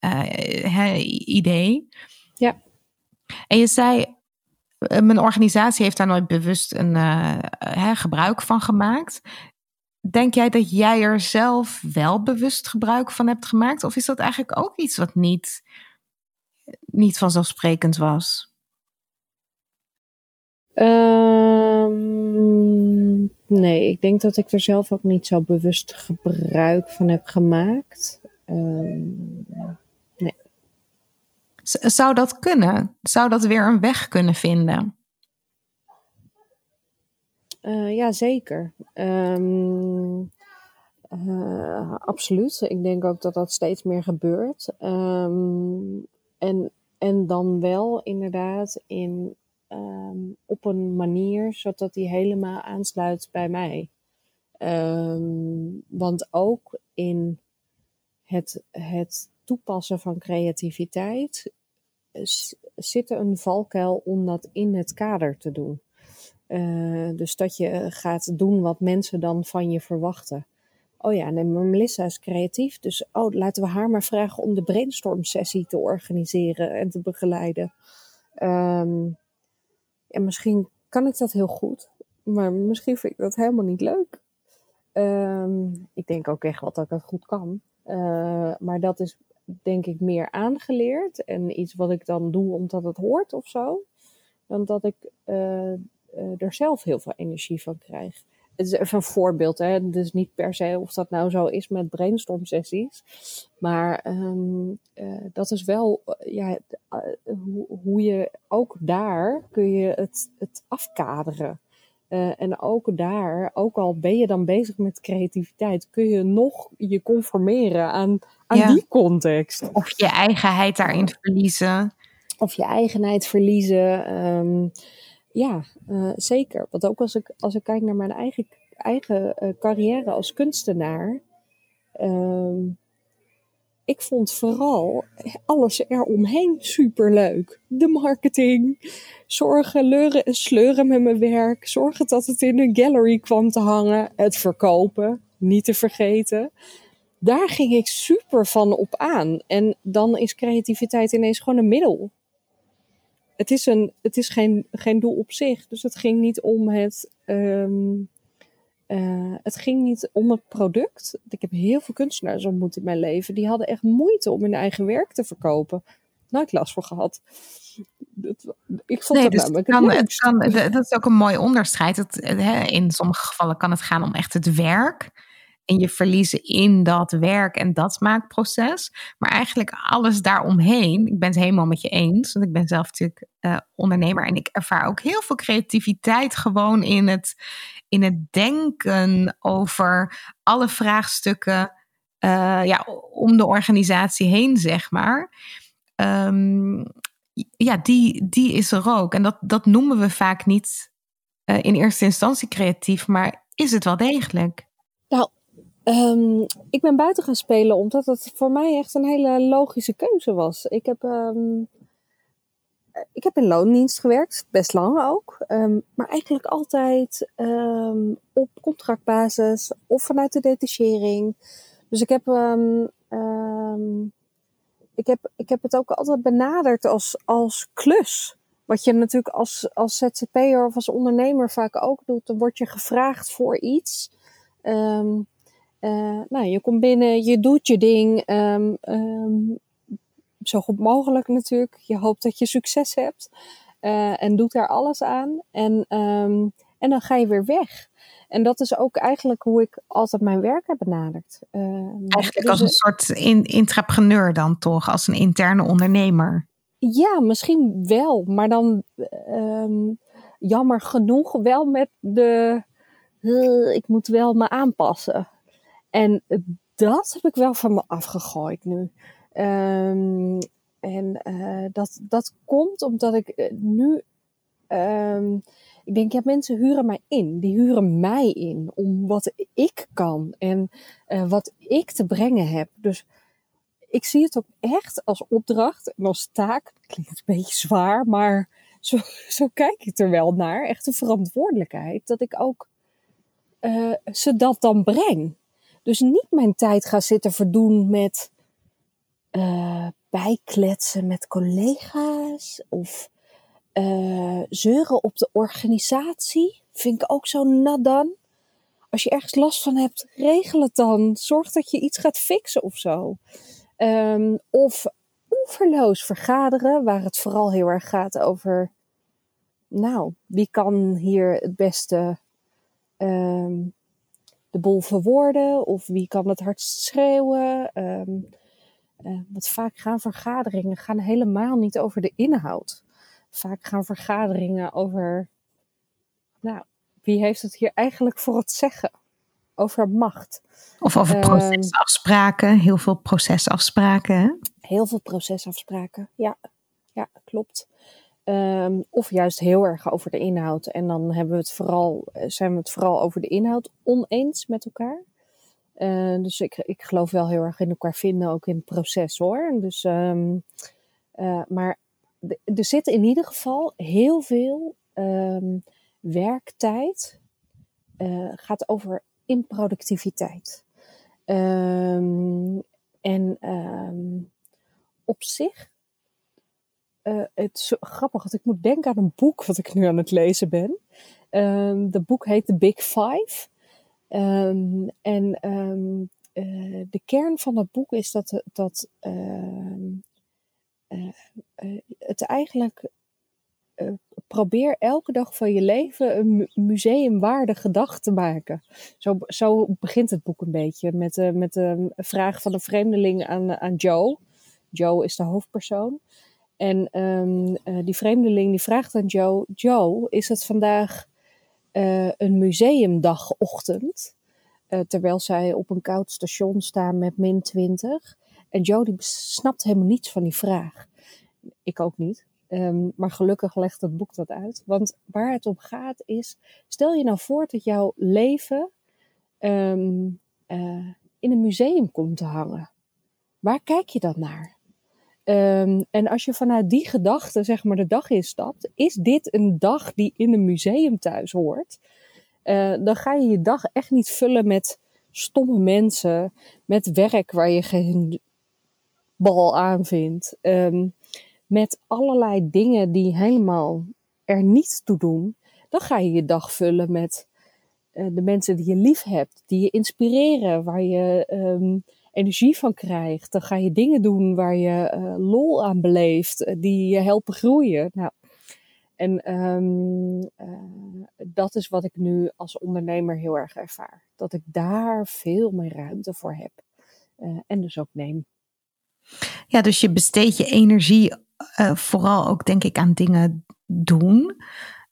uh, idee. Ja. En je zei, mijn organisatie heeft daar nooit bewust een uh, gebruik van gemaakt. Denk jij dat jij er zelf wel bewust gebruik van hebt gemaakt? Of is dat eigenlijk ook iets wat niet, niet vanzelfsprekend was? Um, nee, ik denk dat ik er zelf ook niet zo bewust gebruik van heb gemaakt. Um, zou dat kunnen? Zou dat weer een weg kunnen vinden? Uh, ja, zeker. Um, uh, absoluut. Ik denk ook dat dat steeds meer gebeurt. Um, en, en dan wel inderdaad in, um, op een manier zodat die helemaal aansluit bij mij. want ook in het, het toepassen van creativiteit zit er een valkuil om dat in het kader te doen. Uh, dus dat je gaat doen wat mensen dan van je verwachten. Oh ja, nee, Melissa is creatief, dus oh, laten we haar maar vragen om de brainstorm sessie te organiseren en te begeleiden. Um, en misschien kan ik dat heel goed, maar misschien vind ik dat helemaal niet leuk. Um, ik denk ook echt wel dat ik het goed kan. Uh, maar dat is denk ik meer aangeleerd en iets wat ik dan doe omdat het hoort of zo, dan dat ik uh, er zelf heel veel energie van krijg. Het is even een voorbeeld, hè. Dus niet per se of dat nou zo is met brainstorm sessies. Maar um, uh, dat is wel, ja, hoe, hoe je ook daar kun je het, het afkaderen. Uh, en ook daar, ook al ben je dan bezig met creativiteit, kun je nog je conformeren aan, aan die context. Of je eigenheid daarin verliezen. Of je eigenheid verliezen. Um, ja, uh, zeker. Want ook als ik, als ik kijk naar mijn eigen, eigen uh, carrière als kunstenaar. Um, ik vond vooral alles eromheen superleuk. De marketing, zorgen, leuren en sleuren met mijn werk, zorgen dat het in een gallery kwam te hangen, het verkopen, niet te vergeten. Daar ging ik super van op aan. En dan is creativiteit ineens gewoon een middel. Het is, een, het is geen, geen doel op zich. Dus het ging niet om het um, uh, het ging niet om het product. Ik heb heel veel kunstenaars ontmoet in mijn leven. Die hadden echt moeite om hun eigen werk te verkopen. Nooit last voor gehad. ik vond nee, het dus namelijk kan, het kan, Dat is ook een mooi onderscheid. Het, hè, in sommige gevallen kan het gaan om echt het werk. En je verliezen in dat werk en dat maakproces. Maar eigenlijk alles daaromheen. Ik ben het helemaal met je eens. Want ik ben zelf natuurlijk uh, ondernemer. En ik ervaar ook heel veel creativiteit gewoon in het, in het denken over alle vraagstukken. Uh, ja, om de organisatie heen, zeg maar. Um, ja, die, die is er ook. En dat, dat noemen we vaak niet uh, in eerste instantie creatief, maar is het wel degelijk? Nou, um, ik ben buiten gaan spelen omdat het voor mij echt een hele logische keuze was. Ik heb, um, ik heb in loondienst gewerkt, best lang ook. Um, maar eigenlijk altijd op contractbasis of vanuit de detachering. Dus ik heb, ik heb, ik heb het ook altijd benaderd als, als klus. Wat je natuurlijk als, als ZZP'er of als ondernemer vaak ook doet, dan word je gevraagd voor iets. Um, uh, nou, je komt binnen, je doet je ding. Um, um, zo goed mogelijk natuurlijk. Je hoopt dat je succes hebt. Uh, en doet daar alles aan. En, en dan ga je weer weg. En dat is ook eigenlijk hoe ik altijd mijn werk heb benaderd. eigenlijk dus als een soort in, intrapreneur dan toch, als een interne ondernemer. Ja, misschien wel, maar dan jammer genoeg wel met de. Uh, ik moet wel me aanpassen. En dat heb ik wel van me afgegooid nu. Um, en uh, dat, dat komt omdat ik eh, nu. Um, ik denk, ja, mensen huren mij in. Die huren mij in om wat ik kan en uh, wat ik te brengen heb. Dus ik zie het ook echt als opdracht en als taak. Klinkt een beetje zwaar, maar zo, zo kijk ik er wel naar. Echt een verantwoordelijkheid dat ik ook ze dat dan breng. Dus niet mijn tijd ga zitten verdoen met uh, bijkletsen met collega's of uh, zeuren op de organisatie. Vind ik ook zo nadan. Als je ergens last van hebt, regel het dan. Zorg dat je iets gaat fixen of zo. Um, of oeverloos vergaderen, waar het vooral heel erg gaat over, nou, wie kan hier het beste um, de boel verwoorden of wie kan het hardst schreeuwen. Um, uh, want vaak gaan vergaderingen gaan helemaal niet over de inhoud. Vaak gaan vergaderingen over, nou, wie heeft het hier eigenlijk voor het zeggen? over macht. Of over ehm, procesafspraken, heel veel procesafspraken. Heel veel procesafspraken, ja, ja klopt. Um, of juist heel erg over de inhoud. En dan hebben we het vooral, eh, zijn we het vooral over de inhoud oneens met elkaar. Uh, dus ik, ik geloof wel heel erg in elkaar vinden, ook in het proces hoor. Dus, um, uh, maar er zit in ieder geval heel veel um, werktijd. Uh, gaat over in productiviteit. Um, en op zich, uh, het is grappig, want ik moet denken aan een boek wat ik nu aan het lezen ben. Um, de boek heet The Big Five. en uh, de kern van dat boek is dat, dat uh, het eigenlijk probeer elke dag van je leven een museumwaardige dag te maken. Zo, zo begint het boek een beetje met, uh, met vraag van een vreemdeling aan, aan Joe. Joe is de hoofdpersoon. En um, uh, die vreemdeling die vraagt aan Joe: Joe, is het vandaag uh, een museumdagochtend? Uh, terwijl zij op een koud station staan met min 20. En Joe die snapt helemaal niets van die vraag. Ik ook niet. Um, maar gelukkig legt het boek dat uit. Want waar het om gaat is, stel je nou voor dat jouw leven uh, in een museum komt te hangen. Waar kijk je dan naar? Um, en als je vanuit die gedachte zeg maar de dag instapt, is dit een dag die in een museum thuis hoort? Uh, dan ga je je dag echt niet vullen met stomme mensen, met werk waar je geen bal aan vindt. Um, met allerlei dingen die helemaal er niet toe doen, dan ga je je dag vullen met uh, de mensen die je lief hebt, die je inspireren, waar je um, energie van krijgt. Dan ga je dingen doen waar je uh, lol aan beleeft, uh, die je helpen groeien. Nou, en um, dat is wat ik nu als ondernemer heel erg ervaar. Dat ik daar veel meer ruimte voor heb. en dus ook neem. Ja, dus je besteedt je energie vooral ook, denk ik, aan dingen doen.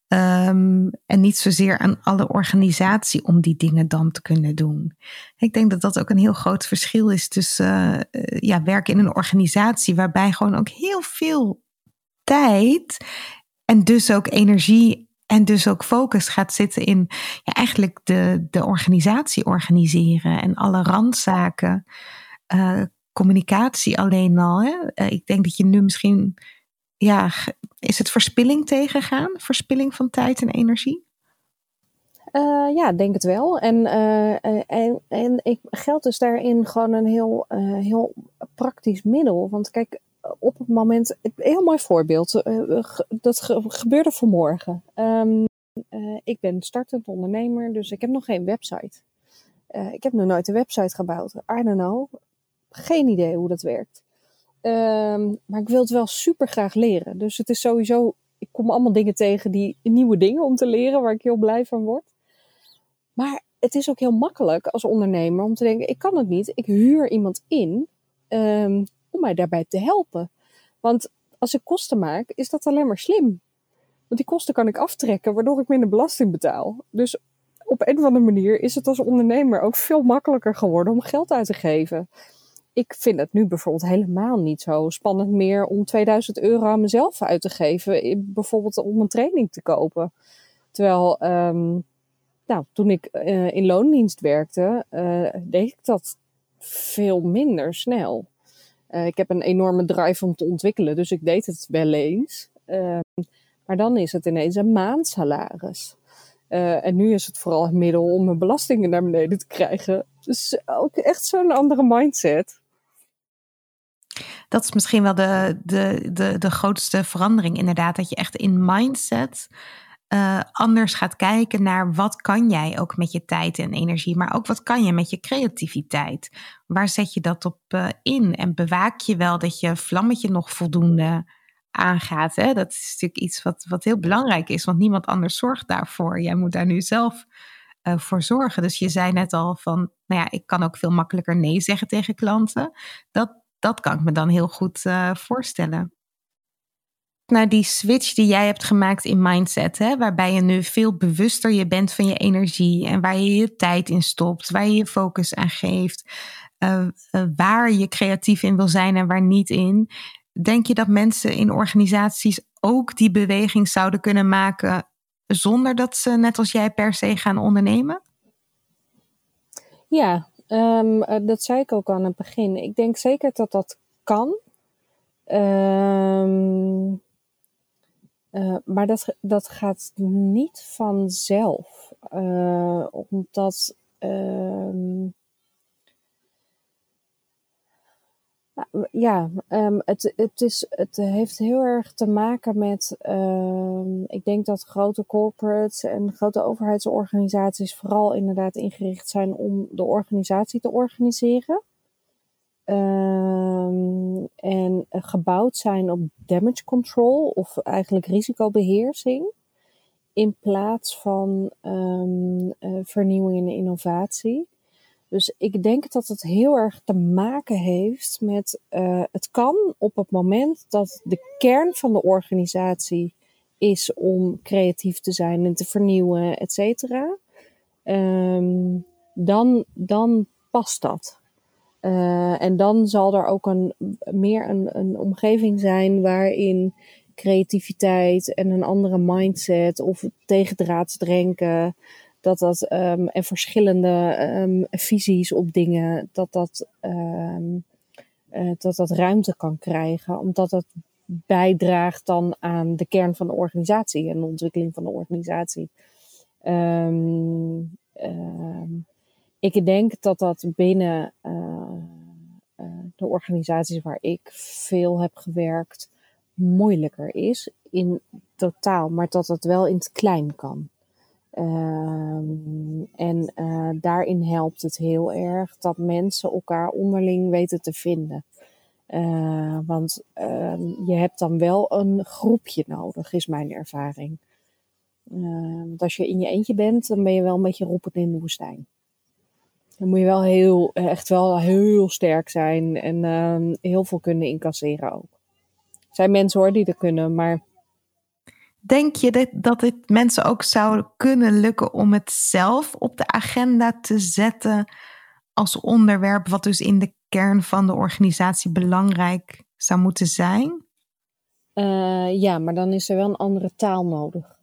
Ehm, en niet zozeer aan alle organisatie om die dingen dan te kunnen doen. Ik denk dat dat ook een heel groot verschil is tussen uh, ja, werken in een organisatie waarbij gewoon ook heel veel tijd en dus ook energie en dus ook focus gaat zitten in ja, eigenlijk de, de organisatie organiseren en alle randzaken. Uh, communicatie alleen al. Hè? Uh, ik denk dat je nu misschien ja, is het verspilling tegengaan? Verspilling van tijd en energie? Uh, ja, denk het wel. En, uh, en, en ik geld dus daarin gewoon een heel, heel praktisch middel. Want kijk, op het moment, een heel mooi voorbeeld, dat gebeurde vanmorgen. Um, ik ben startend ondernemer, dus ik heb nog geen website. ik heb nog nooit een website gebouwd. I don't know. Geen idee hoe dat werkt. Ehm, maar ik wil het wel super graag leren. Dus het is sowieso, ik kom allemaal dingen tegen die nieuwe dingen om te leren, waar ik heel blij van word. Maar het is ook heel makkelijk als ondernemer om te denken: ik kan het niet, ik huur iemand in um, om mij daarbij te helpen. Want als ik kosten maak, is dat alleen maar slim. Want die kosten kan ik aftrekken, waardoor ik minder belasting betaal. Dus op een of andere manier is het als ondernemer ook veel makkelijker geworden om geld uit te geven ik vind het nu bijvoorbeeld helemaal niet zo spannend meer om 2000 euro aan mezelf uit te geven. Bijvoorbeeld om een training te kopen. Terwijl, um, nou, toen ik uh, in loondienst werkte, uh, deed ik dat veel minder snel. Ik heb een enorme drive om te ontwikkelen, dus ik deed het wel eens. Ehm, maar dan is het ineens een maandsalaris. en nu is het vooral het middel om mijn belastingen naar beneden te krijgen. Dus ook echt zo'n andere mindset dat is misschien wel de, de, de, de grootste verandering, inderdaad. Dat je echt in mindset uh, anders gaat kijken naar wat kan jij ook met je tijd en energie, maar ook wat kan je met je creativiteit. Waar zet je dat op uh, in? En bewaak je wel dat je vlammetje nog voldoende aangaat? Hè? Dat is natuurlijk iets wat, wat heel belangrijk is, want niemand anders zorgt daarvoor. Jij moet daar nu zelf uh, voor zorgen. Dus je zei net al van, nou ja, ik kan ook veel makkelijker nee zeggen tegen klanten. Dat, dat kan ik me dan heel goed uh, voorstellen. Naar die switch die jij hebt gemaakt in mindset, hè, waarbij je nu veel bewuster je bent van je energie en waar je je tijd in stopt, waar je je focus aan geeft, uh, uh, waar je creatief in wil zijn en waar niet in. Denk je dat mensen in organisaties ook die beweging zouden kunnen maken zonder dat ze net als jij per se gaan ondernemen? Ja, Um, dat zei ik ook aan het begin. Ik denk zeker dat dat kan. Um, uh, maar dat, dat gaat niet vanzelf. Uh, omdat um, Ja, um, het, het, is, het heeft heel erg te maken met, um, ik denk dat grote corporates en grote overheidsorganisaties vooral inderdaad ingericht zijn om de organisatie te organiseren. Um, en gebouwd zijn op damage control of eigenlijk risicobeheersing. In plaats van uh, vernieuwing en innovatie. Dus ik denk dat het heel erg te maken heeft met uh, het kan op het moment dat de kern van de organisatie is om creatief te zijn en te vernieuwen, et cetera. Um, dan, dan past dat. Uh, en dan zal er ook een, meer een, een omgeving zijn waarin creativiteit en een andere mindset of tegendraads denken dat dat um, en verschillende um, visies op dingen, dat dat, um, uh, dat dat ruimte kan krijgen, omdat dat bijdraagt dan aan de kern van de organisatie en de ontwikkeling van de organisatie. ik denk dat dat binnen uh, uh, de organisaties waar ik veel heb gewerkt moeilijker is in totaal, maar dat dat wel in het klein kan. Um, en uh, daarin helpt het heel erg dat mensen elkaar onderling weten te vinden. Uh, want uh, je hebt dan wel een groepje nodig, is mijn ervaring. want als je in je eentje bent, dan ben je wel een beetje roepend in de woestijn. Dan moet je wel heel, echt wel heel sterk zijn en ehm, heel veel kunnen incasseren ook. Er zijn mensen hoor die dat kunnen, maar Denk je dat, dat het mensen ook zou kunnen lukken om het zelf op de agenda te zetten als onderwerp, wat dus in de kern van de organisatie belangrijk zou moeten zijn? Uh, ja, maar dan is er wel een andere taal nodig.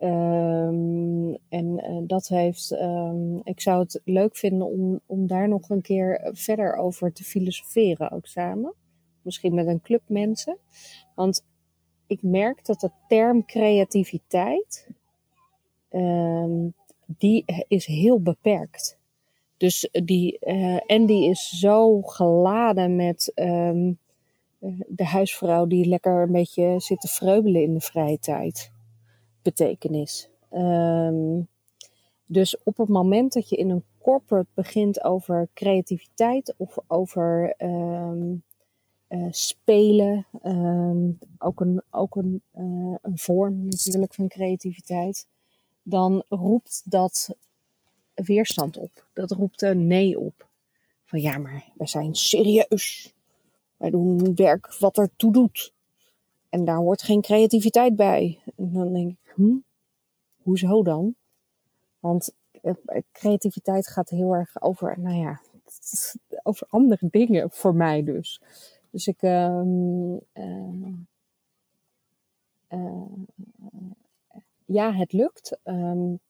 Um, en uh, dat heeft, um, ik zou het leuk vinden om, om daar nog een keer verder over te filosoferen, ook samen. Misschien met een club mensen. Want ik merk dat de term creativiteit, um, die is heel beperkt. Dus die, uh, en die is zo geladen met um, de huisvrouw die lekker een beetje zit te vreubelen in de vrije tijd. Betekenis. Um, dus op het moment dat je in een corporate begint over creativiteit of over spelen, um, ook, een, ook een, uh, een vorm natuurlijk van creativiteit, dan roept dat weerstand op. Dat roept een nee op. Van ja, maar wij zijn serieus. Wij doen werk wat er toe doet. En daar hoort geen creativiteit bij. En dan denk ik, hm, hoezo dan? Want eh, creativiteit gaat heel erg over, nou ja, over andere dingen voor mij dus. Dus ik, uh, uh, uh, ja, het lukt. Um,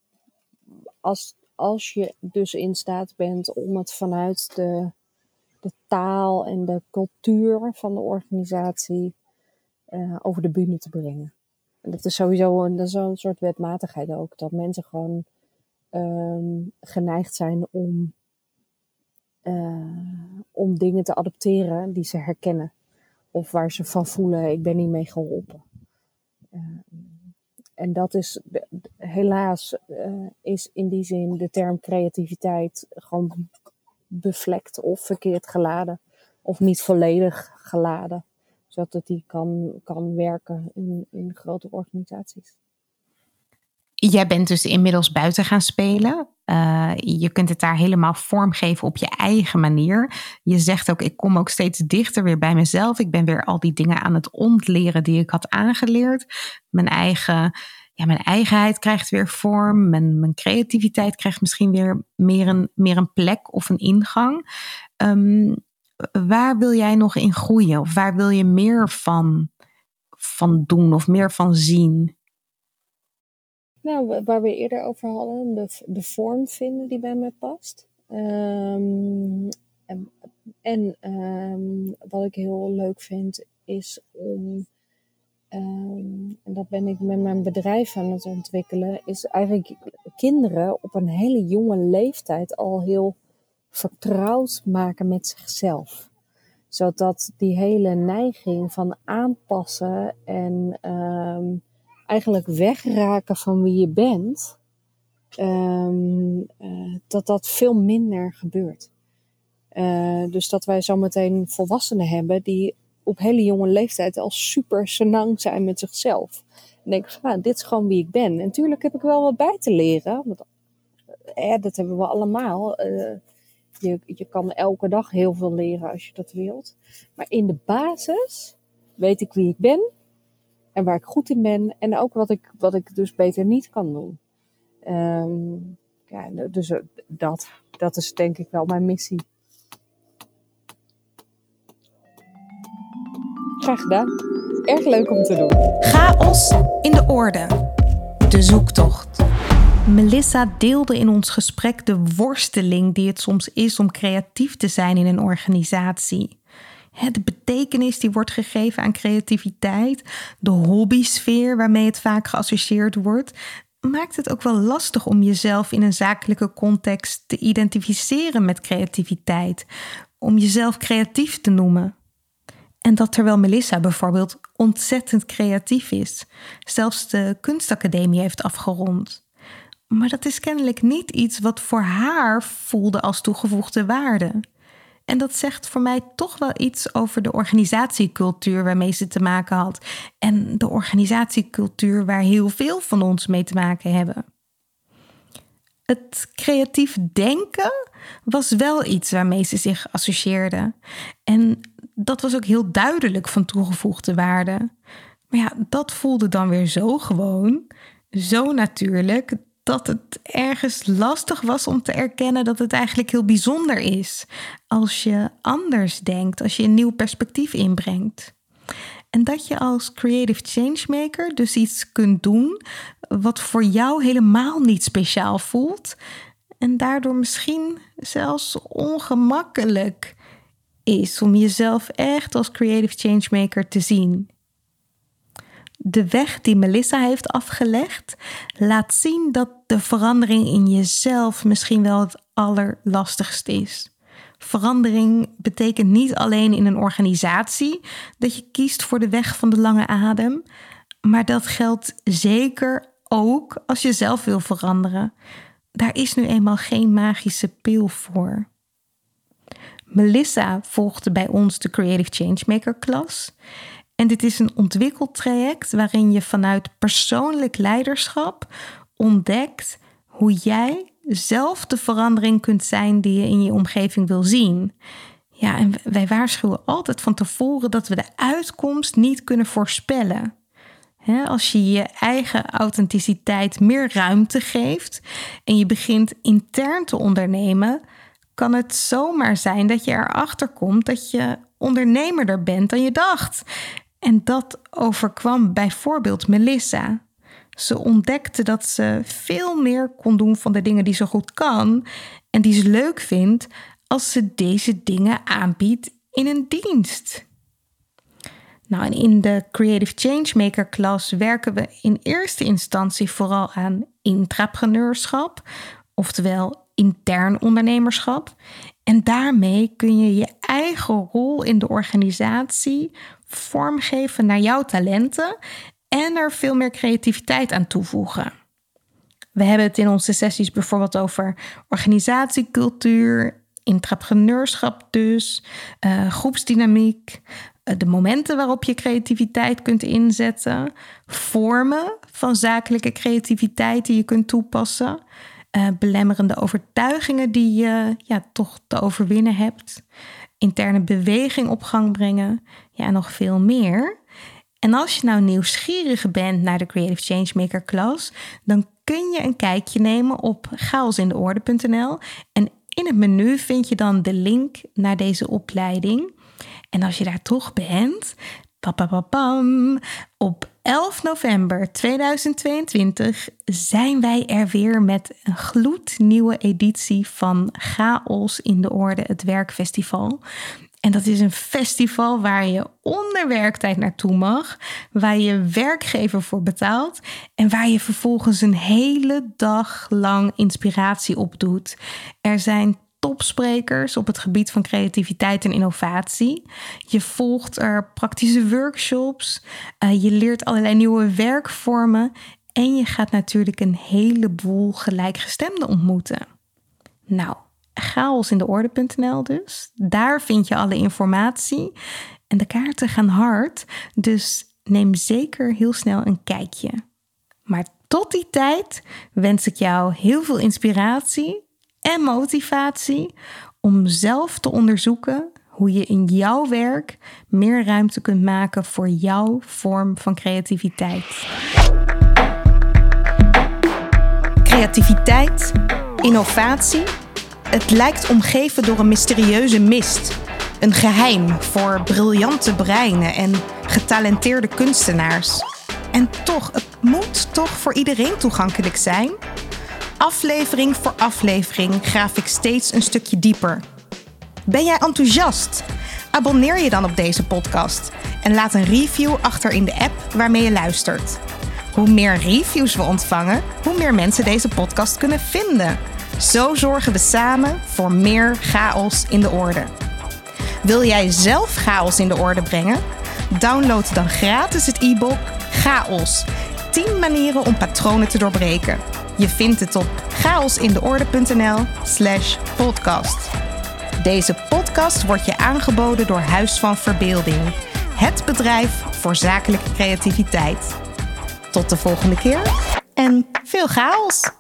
als, als je dus in staat bent om het vanuit de, de taal en de cultuur van de organisatie uh, over de bühne te brengen. En dat is sowieso een, dat is een soort wetmatigheid ook. Dat mensen gewoon um, geneigd zijn om om dingen te adopteren die ze herkennen. Of waar ze van voelen, ik ben niet mee geholpen. Uh, en dat is, helaas uh, is in die zin de term creativiteit gewoon bevlekt of verkeerd geladen. Of niet volledig geladen. Zodat die kan, kan werken in, in grote organisaties. Jij bent dus inmiddels buiten gaan spelen. Uh, je kunt het daar helemaal vormgeven op je eigen manier. Je zegt ook, ik kom ook steeds dichter weer bij mezelf. Ik ben weer al die dingen aan het ontleren die ik had aangeleerd. Mijn eigen, ja, mijn eigenheid krijgt weer vorm. Mijn, mijn creativiteit krijgt misschien weer meer een, meer een plek of een ingang. Um, waar wil jij nog in groeien? Of waar wil je meer van, van doen of meer van zien? Nou, waar we eerder over hadden, de, de vorm vinden die bij mij past. Um, en, en um, wat ik heel leuk vind, is om, um, en dat ben ik met mijn bedrijf aan het ontwikkelen, is eigenlijk kinderen op een hele jonge leeftijd al heel vertrouwd maken met zichzelf. Zodat die hele neiging van aanpassen en eigenlijk wegraken van wie je bent, um, uh, dat dat veel minder gebeurt. Uh, dus dat wij zometeen volwassenen hebben die op hele jonge leeftijd al super senang zijn met zichzelf. En denk van, ah, dit is gewoon wie ik ben. En heb ik wel wat bij te leren. Want eh, dat hebben we allemaal. Uh, je, je kan elke dag heel veel leren als je dat wilt. Maar in de basis weet ik wie ik ben en waar ik goed in ben en ook wat ik, wat ik dus beter niet kan doen. Um, ja, dus eh, dat, dat is denk ik wel mijn missie. Graag gedaan. Erg leuk om te doen. Chaos in de orde. De zoektocht. Melissa deelde in ons gesprek de worsteling die het soms is om creatief te zijn in een organisatie de betekenis die wordt gegeven aan creativiteit, de hobbysfeer waarmee het vaak geassocieerd wordt, maakt het ook wel lastig om jezelf in een zakelijke context te identificeren met creativiteit, om jezelf creatief te noemen. En dat terwijl Melissa bijvoorbeeld ontzettend creatief is, zelfs de kunstacademie heeft afgerond. Maar dat is kennelijk niet iets wat voor haar voelde als toegevoegde waarde. En dat zegt voor mij toch wel iets over de organisatiecultuur waarmee ze te maken had. En de organisatiecultuur waar heel veel van ons mee te maken hebben. Het creatief denken was wel iets waarmee ze zich associeerden. En dat was ook heel duidelijk van toegevoegde waarde. Maar ja, dat voelde dan weer zo gewoon, zo natuurlijk, dat het ergens lastig was om te erkennen dat het eigenlijk heel bijzonder is als je anders denkt, als je een nieuw perspectief inbrengt. En dat je als creative changemaker dus iets kunt doen wat voor jou helemaal niet speciaal voelt en daardoor misschien zelfs ongemakkelijk is om jezelf echt als creative changemaker te zien. De weg die Melissa heeft afgelegd laat zien dat de verandering in jezelf misschien wel het allerlastigste is. Verandering betekent niet alleen in een organisatie dat je kiest voor de weg van de lange adem, maar dat geldt zeker ook als je zelf wil veranderen. Daar is nu eenmaal geen magische pil voor. Melissa volgde bij ons de Creative Changemaker klas. En dit is een ontwikkeltraject waarin je vanuit persoonlijk leiderschap ontdekt hoe jij zelf de verandering kunt zijn die je in je omgeving wil zien. Ja, en wij waarschuwen altijd van tevoren dat we de uitkomst niet kunnen voorspellen. als je je eigen authenticiteit meer ruimte geeft en je begint intern te ondernemen, kan het zomaar zijn dat je erachter komt dat je ondernemerder bent dan je dacht. En dat overkwam bijvoorbeeld Melissa. Ze ontdekte dat ze veel meer kon doen van de dingen die ze goed kan en die ze leuk vindt als ze deze dingen aanbiedt in een dienst. Nou, in de Creative Changemaker klas werken we in eerste instantie vooral aan intrapreneurschap, oftewel intern ondernemerschap. En daarmee kun je je eigen rol in de organisatie vormgeven naar jouw talenten en er veel meer creativiteit aan toevoegen. We hebben het in onze sessies bijvoorbeeld over organisatiecultuur, intrapreneurschap dus, uh, groepsdynamiek, uh, de momenten waarop je creativiteit kunt inzetten, vormen van zakelijke creativiteit die je kunt toepassen, uh, belemmerende overtuigingen die je ja, toch te overwinnen hebt, interne beweging op gang brengen, ja, en nog veel meer. En als je nou nieuwsgierig bent naar de Creative Changemaker klas, dan kun je een kijkje nemen op chaosindeorde.nl en in het menu vind je dan de link naar deze opleiding. En als je daar toch bent, papapapam, op 11 november 2022 zijn wij er weer met een gloednieuwe editie van Chaos in de Orde, het werkfestival. En dat is een festival waar je onder werktijd naartoe mag, waar je werkgever voor betaalt en waar je vervolgens een hele dag lang inspiratie opdoet. Er zijn topsprekers op het gebied van creativiteit en innovatie. Je volgt er praktische workshops, uh, je leert allerlei nieuwe werkvormen en je gaat natuurlijk een heleboel gelijkgestemden ontmoeten. Nou, chaosindeorde.nl dus. Daar vind je alle informatie. En de kaarten gaan hard, dus neem zeker heel snel een kijkje. Maar tot die tijd wens ik jou heel veel inspiratie en motivatie om zelf te onderzoeken hoe je in jouw werk meer ruimte kunt maken voor jouw vorm van creativiteit. Creativiteit, innovatie het lijkt omgeven door een mysterieuze mist. Een geheim voor briljante breinen en getalenteerde kunstenaars. En toch, het moet toch voor iedereen toegankelijk zijn? Aflevering voor aflevering graaf ik steeds een stukje dieper. Ben jij enthousiast? Abonneer je dan op deze podcast en laat een review achter in de app waarmee je luistert. Hoe meer reviews we ontvangen, hoe meer mensen deze podcast kunnen vinden. Zo zorgen we samen voor meer chaos in de orde. Wil jij zelf chaos in de orde brengen? Download dan gratis het e-book Chaos. 10 manieren om patronen te doorbreken. Je vindt het op chaosindeorde.nl slash podcast. Deze podcast wordt je aangeboden door Huis van Verbeelding. Het bedrijf voor zakelijke creativiteit. Tot de volgende keer en veel chaos!